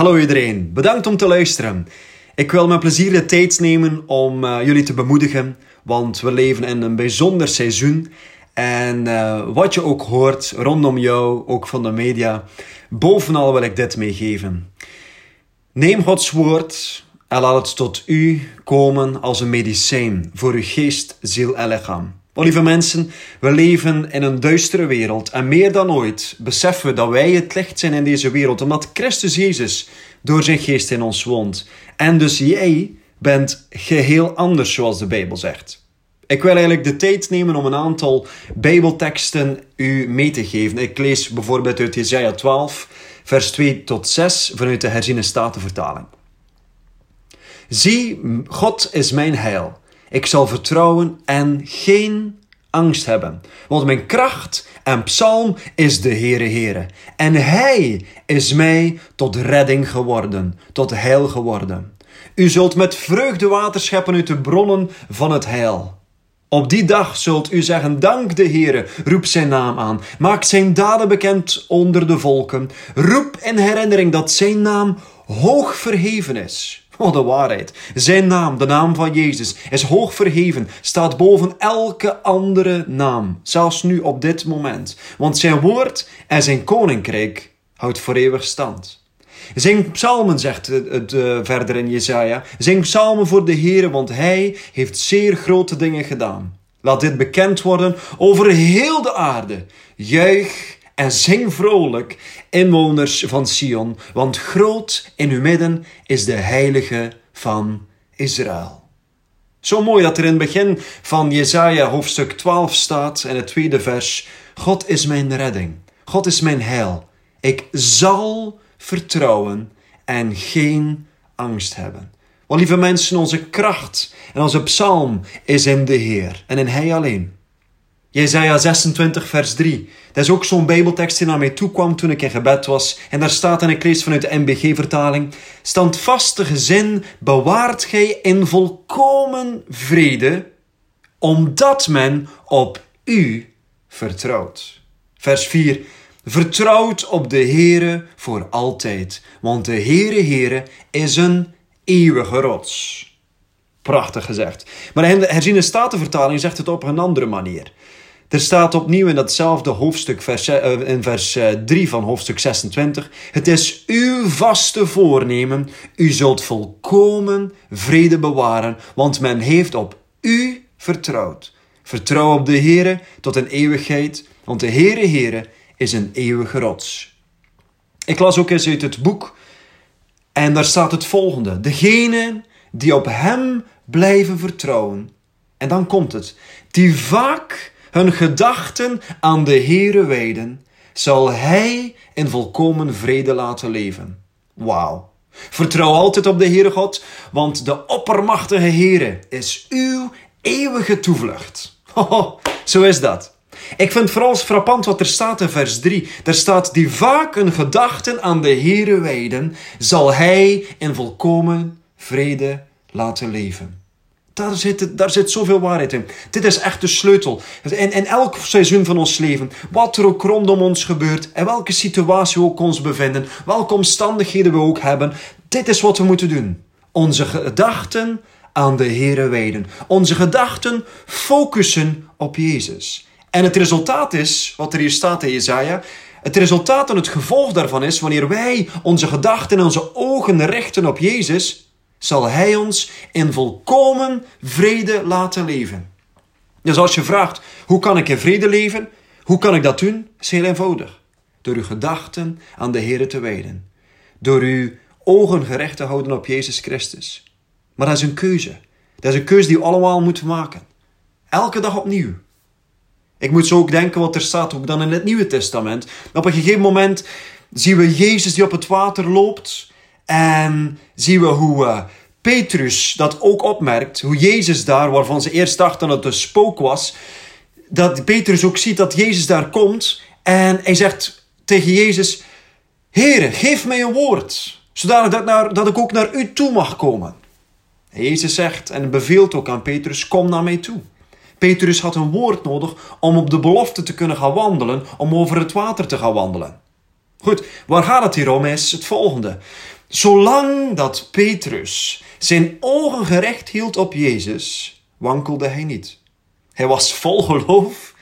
Hallo iedereen, bedankt om te luisteren. Ik wil met plezier de tijd nemen om uh, jullie te bemoedigen, want we leven in een bijzonder seizoen. En uh, wat je ook hoort rondom jou, ook van de media, bovenal wil ik dit meegeven. Neem Gods woord en laat het tot u komen als een medicijn voor uw geest, ziel en lichaam. Lieve mensen, we leven in een duistere wereld en meer dan ooit beseffen we dat wij het licht zijn in deze wereld, omdat Christus Jezus door zijn geest in ons woont. En dus jij bent geheel anders, zoals de Bijbel zegt. Ik wil eigenlijk de tijd nemen om een aantal Bijbelteksten u mee te geven. Ik lees bijvoorbeeld uit Jesaja 12, vers 2 tot 6 vanuit de herziene statenvertaling. Zie, God is mijn heil. Ik zal vertrouwen en geen angst hebben. Want mijn kracht en psalm is de Heere Heere. En Hij is mij tot redding geworden, tot heil geworden. U zult met vreugde water scheppen uit de bronnen van het heil. Op die dag zult u zeggen, dank de Heere, roep zijn naam aan, maak zijn daden bekend onder de volken, roep in herinnering dat zijn naam hoog verheven is. Oh, de waarheid. Zijn naam, de naam van Jezus, is hoog verheven, staat boven elke andere naam, zelfs nu op dit moment. Want zijn woord en zijn koninkrijk houdt voor eeuwig stand. Zing psalmen, zegt het uh, verder in Jesaja. Zing psalmen voor de Heer, want Hij heeft zeer grote dingen gedaan. Laat dit bekend worden over heel de aarde. Juich en zing vrolijk, inwoners van Sion, want groot in uw midden is de heilige van Israël. Zo mooi dat er in het begin van Jesaja hoofdstuk 12 staat in het tweede vers: God is mijn redding, God is mijn heil. Ik zal vertrouwen en geen angst hebben. Want lieve mensen, onze kracht en onze psalm is in de Heer en in Hij alleen. Jezaja 26, vers 3. Dat is ook zo'n Bijbeltekst die naar mij toe kwam toen ik in gebed was. En daar staat, en ik lees vanuit de MBG-vertaling: Standvastige zin bewaart gij in volkomen vrede, omdat men op u vertrouwt. Vers 4. Vertrouwt op de Heere voor altijd, want de Heere Heere is een eeuwige rots. Prachtig gezegd. Maar in de herziene statenvertaling zegt het op een andere manier. Er staat opnieuw in datzelfde hoofdstuk, vers, uh, in vers 3 van hoofdstuk 26. Het is uw vaste voornemen. U zult volkomen vrede bewaren, want men heeft op u vertrouwd. Vertrouw op de Heere tot een eeuwigheid, want de Heere Heere is een eeuwige rots. Ik las ook eens uit het boek en daar staat het volgende. Degene die op hem blijven vertrouwen. En dan komt het. Die vaak hun gedachten aan de Heere wijden, zal Hij in volkomen vrede laten leven. Wauw. Vertrouw altijd op de Heere God, want de oppermachtige Heere is uw eeuwige toevlucht. zo is dat. Ik vind vooral frappant wat er staat in vers 3. Er staat, die vaak een gedachten aan de Heere wijden, zal Hij in volkomen vrede laten leven. Daar zit, daar zit zoveel waarheid in. Dit is echt de sleutel. In, in elk seizoen van ons leven, wat er ook rondom ons gebeurt, en welke situatie we ook ons bevinden, welke omstandigheden we ook hebben, dit is wat we moeten doen. Onze gedachten aan de Heere wijden. Onze gedachten focussen op Jezus. En het resultaat is, wat er hier staat in Jezaja, het resultaat en het gevolg daarvan is, wanneer wij onze gedachten en onze ogen richten op Jezus, zal Hij ons in volkomen vrede laten leven. Dus als je vraagt, hoe kan ik in vrede leven? Hoe kan ik dat doen? is heel eenvoudig. Door uw gedachten aan de Heer te wijden. Door uw ogen gericht te houden op Jezus Christus. Maar dat is een keuze. Dat is een keuze die we allemaal moeten maken. Elke dag opnieuw. Ik moet zo ook denken wat er staat ook dan in het Nieuwe Testament. Op een gegeven moment zien we Jezus die op het water loopt. En zien we hoe uh, Petrus dat ook opmerkt. Hoe Jezus daar, waarvan ze eerst dachten dat het een spook was. Dat Petrus ook ziet dat Jezus daar komt. En hij zegt tegen Jezus: Heere, geef mij een woord. Zodat ik, naar, dat ik ook naar u toe mag komen. Jezus zegt en beveelt ook aan Petrus: Kom naar mij toe. Petrus had een woord nodig om op de belofte te kunnen gaan wandelen, om over het water te gaan wandelen. Goed, waar gaat het hier om is het volgende. Zolang dat Petrus zijn ogen gerecht hield op Jezus, wankelde hij niet. Hij was vol geloof.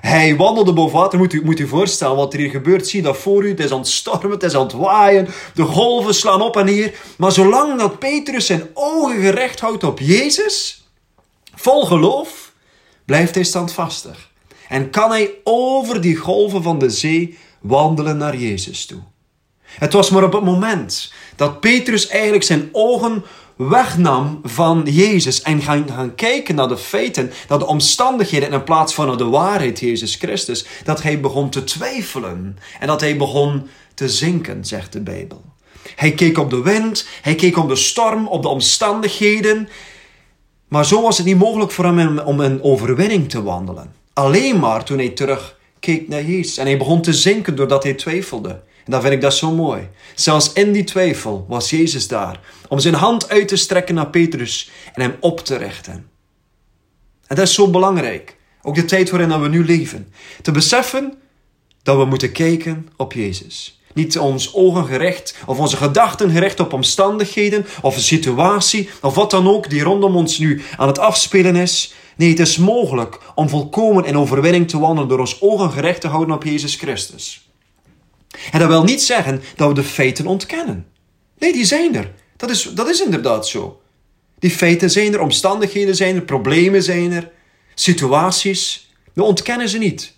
Hij wandelde boven water. Moet u, moet u voorstellen wat er hier gebeurt. Zie dat voor u. Het is aan het stormen, het is aan het waaien. De golven slaan op en neer. Maar zolang dat Petrus zijn ogen gerecht houdt op Jezus, vol geloof, blijft hij standvastig. En kan hij over die golven van de zee wandelen naar Jezus toe. Het was maar op het moment dat Petrus eigenlijk zijn ogen wegnam van Jezus en gaan, gaan kijken naar de feiten, naar de omstandigheden in plaats van naar de waarheid Jezus Christus, dat hij begon te twijfelen en dat hij begon te zinken, zegt de Bijbel. Hij keek op de wind, hij keek op de storm, op de omstandigheden, maar zo was het niet mogelijk voor hem om een overwinning te wandelen. Alleen maar toen hij terug keek naar Jezus en hij begon te zinken doordat hij twijfelde. En dan vind ik dat zo mooi. Zelfs in die twijfel was Jezus daar om zijn hand uit te strekken naar Petrus en hem op te richten. En dat is zo belangrijk. Ook de tijd waarin we nu leven. Te beseffen dat we moeten kijken op Jezus. Niet ons ogen gericht of onze gedachten gericht op omstandigheden of een situatie of wat dan ook die rondom ons nu aan het afspelen is. Nee, het is mogelijk om volkomen in overwinning te wandelen door ons ogen gericht te houden op Jezus Christus. En dat wil niet zeggen dat we de feiten ontkennen. Nee, die zijn er. Dat is, dat is inderdaad zo. Die feiten zijn er, omstandigheden zijn er, problemen zijn er, situaties. We ontkennen ze niet.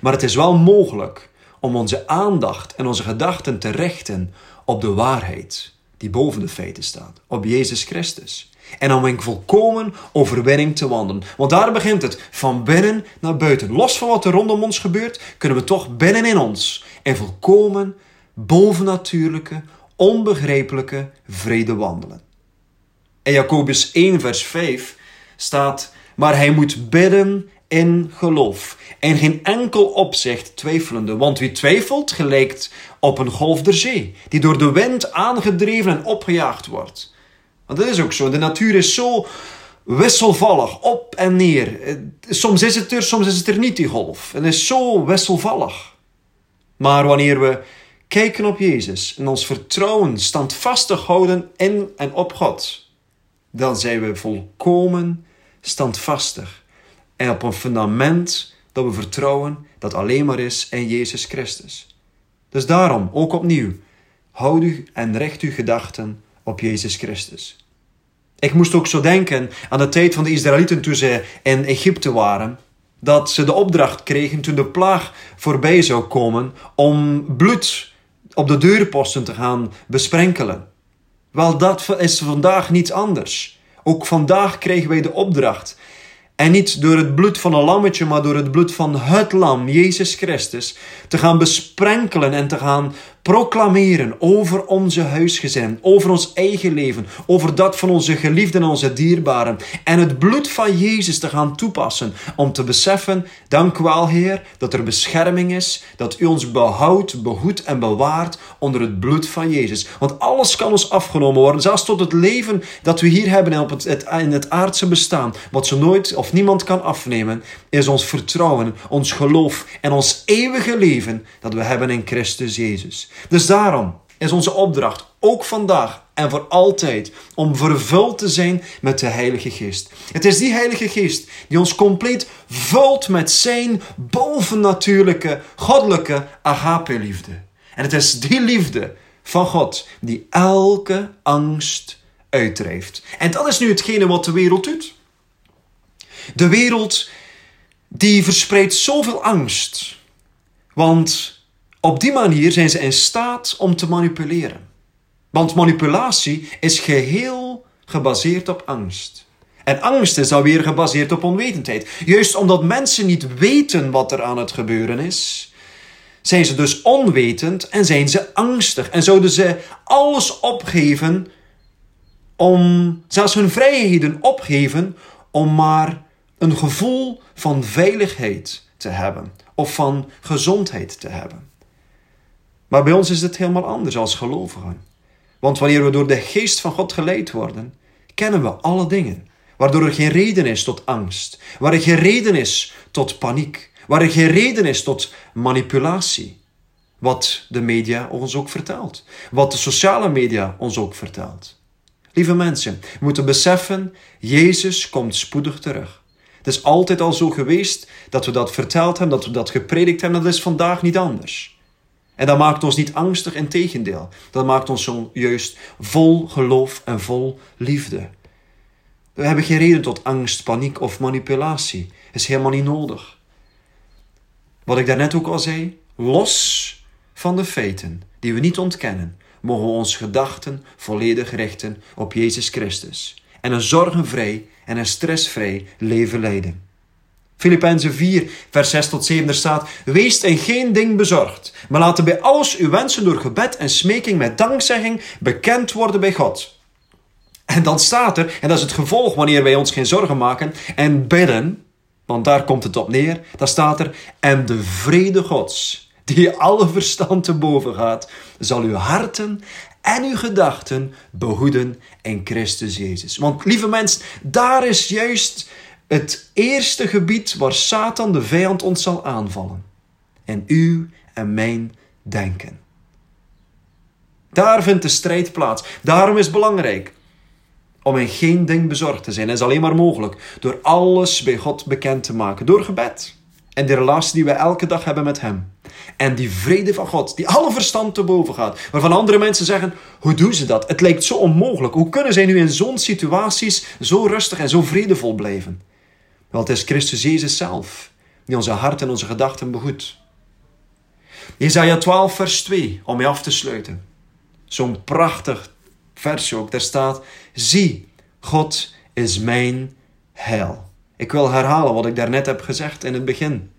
Maar het is wel mogelijk om onze aandacht en onze gedachten te richten op de waarheid die boven de feiten staat, op Jezus Christus. En om in volkomen overwinning te wandelen. Want daar begint het, van binnen naar buiten. Los van wat er rondom ons gebeurt, kunnen we toch binnenin ons in volkomen bovennatuurlijke, onbegrijpelijke vrede wandelen. In Jacobus 1, vers 5 staat: Maar hij moet bidden in geloof. En geen enkel opzicht twijfelende. Want wie twijfelt, gelijkt op een golf der zee, die door de wind aangedreven en opgejaagd wordt. Want dat is ook zo. De natuur is zo wisselvallig, op en neer. Soms is het er, soms is het er niet, die golf. Het is zo wisselvallig. Maar wanneer we kijken op Jezus en ons vertrouwen standvastig houden in en op God, dan zijn we volkomen standvastig. En op een fundament dat we vertrouwen dat alleen maar is in Jezus Christus. Dus daarom, ook opnieuw, houd u en richt uw gedachten op Jezus Christus. Ik moest ook zo denken aan de tijd van de Israëlieten toen ze in Egypte waren. Dat ze de opdracht kregen toen de plaag voorbij zou komen om bloed op de deurposten te gaan besprenkelen. Wel, dat is vandaag niets anders. Ook vandaag kregen wij de opdracht en niet door het bloed van een lammetje, maar door het bloed van het lam, Jezus Christus, te gaan besprenkelen en te gaan proclameren over onze huisgezin, over ons eigen leven, over dat van onze geliefden en onze dierbaren. En het bloed van Jezus te gaan toepassen om te beseffen, dank u wel Heer, dat er bescherming is, dat u ons behoudt, behoedt en bewaart onder het bloed van Jezus. Want alles kan ons afgenomen worden, zelfs tot het leven dat we hier hebben op het, het, in het aardse bestaan, wat ze nooit of niemand kan afnemen, is ons vertrouwen, ons geloof en ons eeuwige leven dat we hebben in Christus Jezus. Dus daarom is onze opdracht ook vandaag en voor altijd om vervuld te zijn met de Heilige Geest. Het is die Heilige Geest die ons compleet vult met zijn bovennatuurlijke, goddelijke agape-liefde. En het is die liefde van God die elke angst uitdrijft. En dat is nu hetgene wat de wereld doet. De wereld die verspreidt zoveel angst. Want op die manier zijn ze in staat om te manipuleren. Want manipulatie is geheel gebaseerd op angst. En angst is dan weer gebaseerd op onwetendheid. Juist omdat mensen niet weten wat er aan het gebeuren is, zijn ze dus onwetend en zijn ze angstig. En zouden ze alles opgeven om, zelfs hun vrijheden opgeven, om maar een gevoel van veiligheid te hebben of van gezondheid te hebben. Maar bij ons is het helemaal anders als gelovigen. Want wanneer we door de geest van God geleid worden, kennen we alle dingen. Waardoor er geen reden is tot angst. Waar er geen reden is tot paniek. Waar er geen reden is tot manipulatie. wat de media ons ook vertelt. Wat de sociale media ons ook vertelt. Lieve mensen, we moeten beseffen, Jezus komt spoedig terug. Het is altijd al zo geweest dat we dat verteld hebben, dat we dat gepredikt hebben. Dat is vandaag niet anders. En dat maakt ons niet angstig, in tegendeel. Dat maakt ons juist vol geloof en vol liefde. We hebben geen reden tot angst, paniek of manipulatie. Dat is helemaal niet nodig. Wat ik daarnet ook al zei, los van de feiten die we niet ontkennen, mogen we onze gedachten volledig richten op Jezus Christus en een zorgenvrij en een stressvrij leven leiden. Filippenzen 4, vers 6 tot 7, er staat: Wees in geen ding bezorgd, maar laten bij alles uw wensen door gebed en smeking met dankzegging bekend worden bij God. En dan staat er, en dat is het gevolg wanneer wij ons geen zorgen maken en bidden, want daar komt het op neer, dan staat er: En de vrede Gods, die alle verstand te boven gaat, zal uw harten en uw gedachten behoeden in Christus Jezus. Want lieve mensen, daar is juist het eerste gebied waar Satan de vijand ons zal aanvallen. En uw en mijn denken. Daar vindt de strijd plaats. Daarom is het belangrijk om in geen ding bezorgd te zijn. Dat is alleen maar mogelijk door alles bij God bekend te maken. Door gebed. En de relatie die we elke dag hebben met Hem. En die vrede van God, die alle verstand te boven gaat. Waarvan andere mensen zeggen, hoe doen ze dat? Het lijkt zo onmogelijk. Hoe kunnen zij nu in zo'n situaties zo rustig en zo vredevol blijven? Wel, het is Christus Jezus zelf, die onze hart en onze gedachten behoedt. Jezaja 12 vers 2, om mee af te sluiten. Zo'n prachtig versje ook. Daar staat, zie, God is mijn heil. Ik wil herhalen wat ik daarnet heb gezegd in het begin.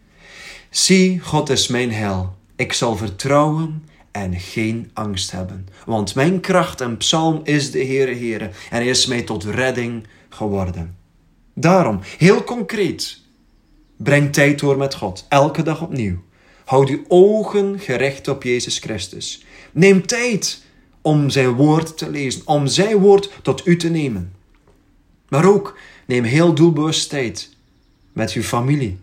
Zie, God is mijn hel. Ik zal vertrouwen en geen angst hebben. Want mijn kracht en psalm is de Heere Heere. En hij is mij tot redding geworden. Daarom, heel concreet, breng tijd door met God. Elke dag opnieuw. Houd uw ogen gericht op Jezus Christus. Neem tijd om zijn woord te lezen. Om zijn woord tot u te nemen. Maar ook neem heel doelbewust tijd met uw familie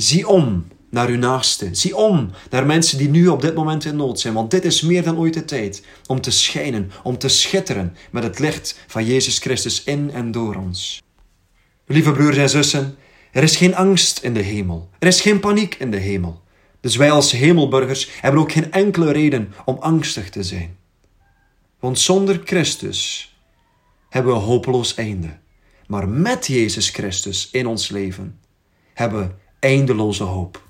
Zie om naar uw naaste. Zie om naar mensen die nu op dit moment in nood zijn. Want dit is meer dan ooit de tijd om te schijnen, om te schitteren met het licht van Jezus Christus in en door ons. Lieve broers en zussen, er is geen angst in de hemel. Er is geen paniek in de hemel. Dus wij als hemelburgers hebben ook geen enkele reden om angstig te zijn. Want zonder Christus hebben we hopeloos einde. Maar met Jezus Christus in ons leven hebben we eindeloze hoop.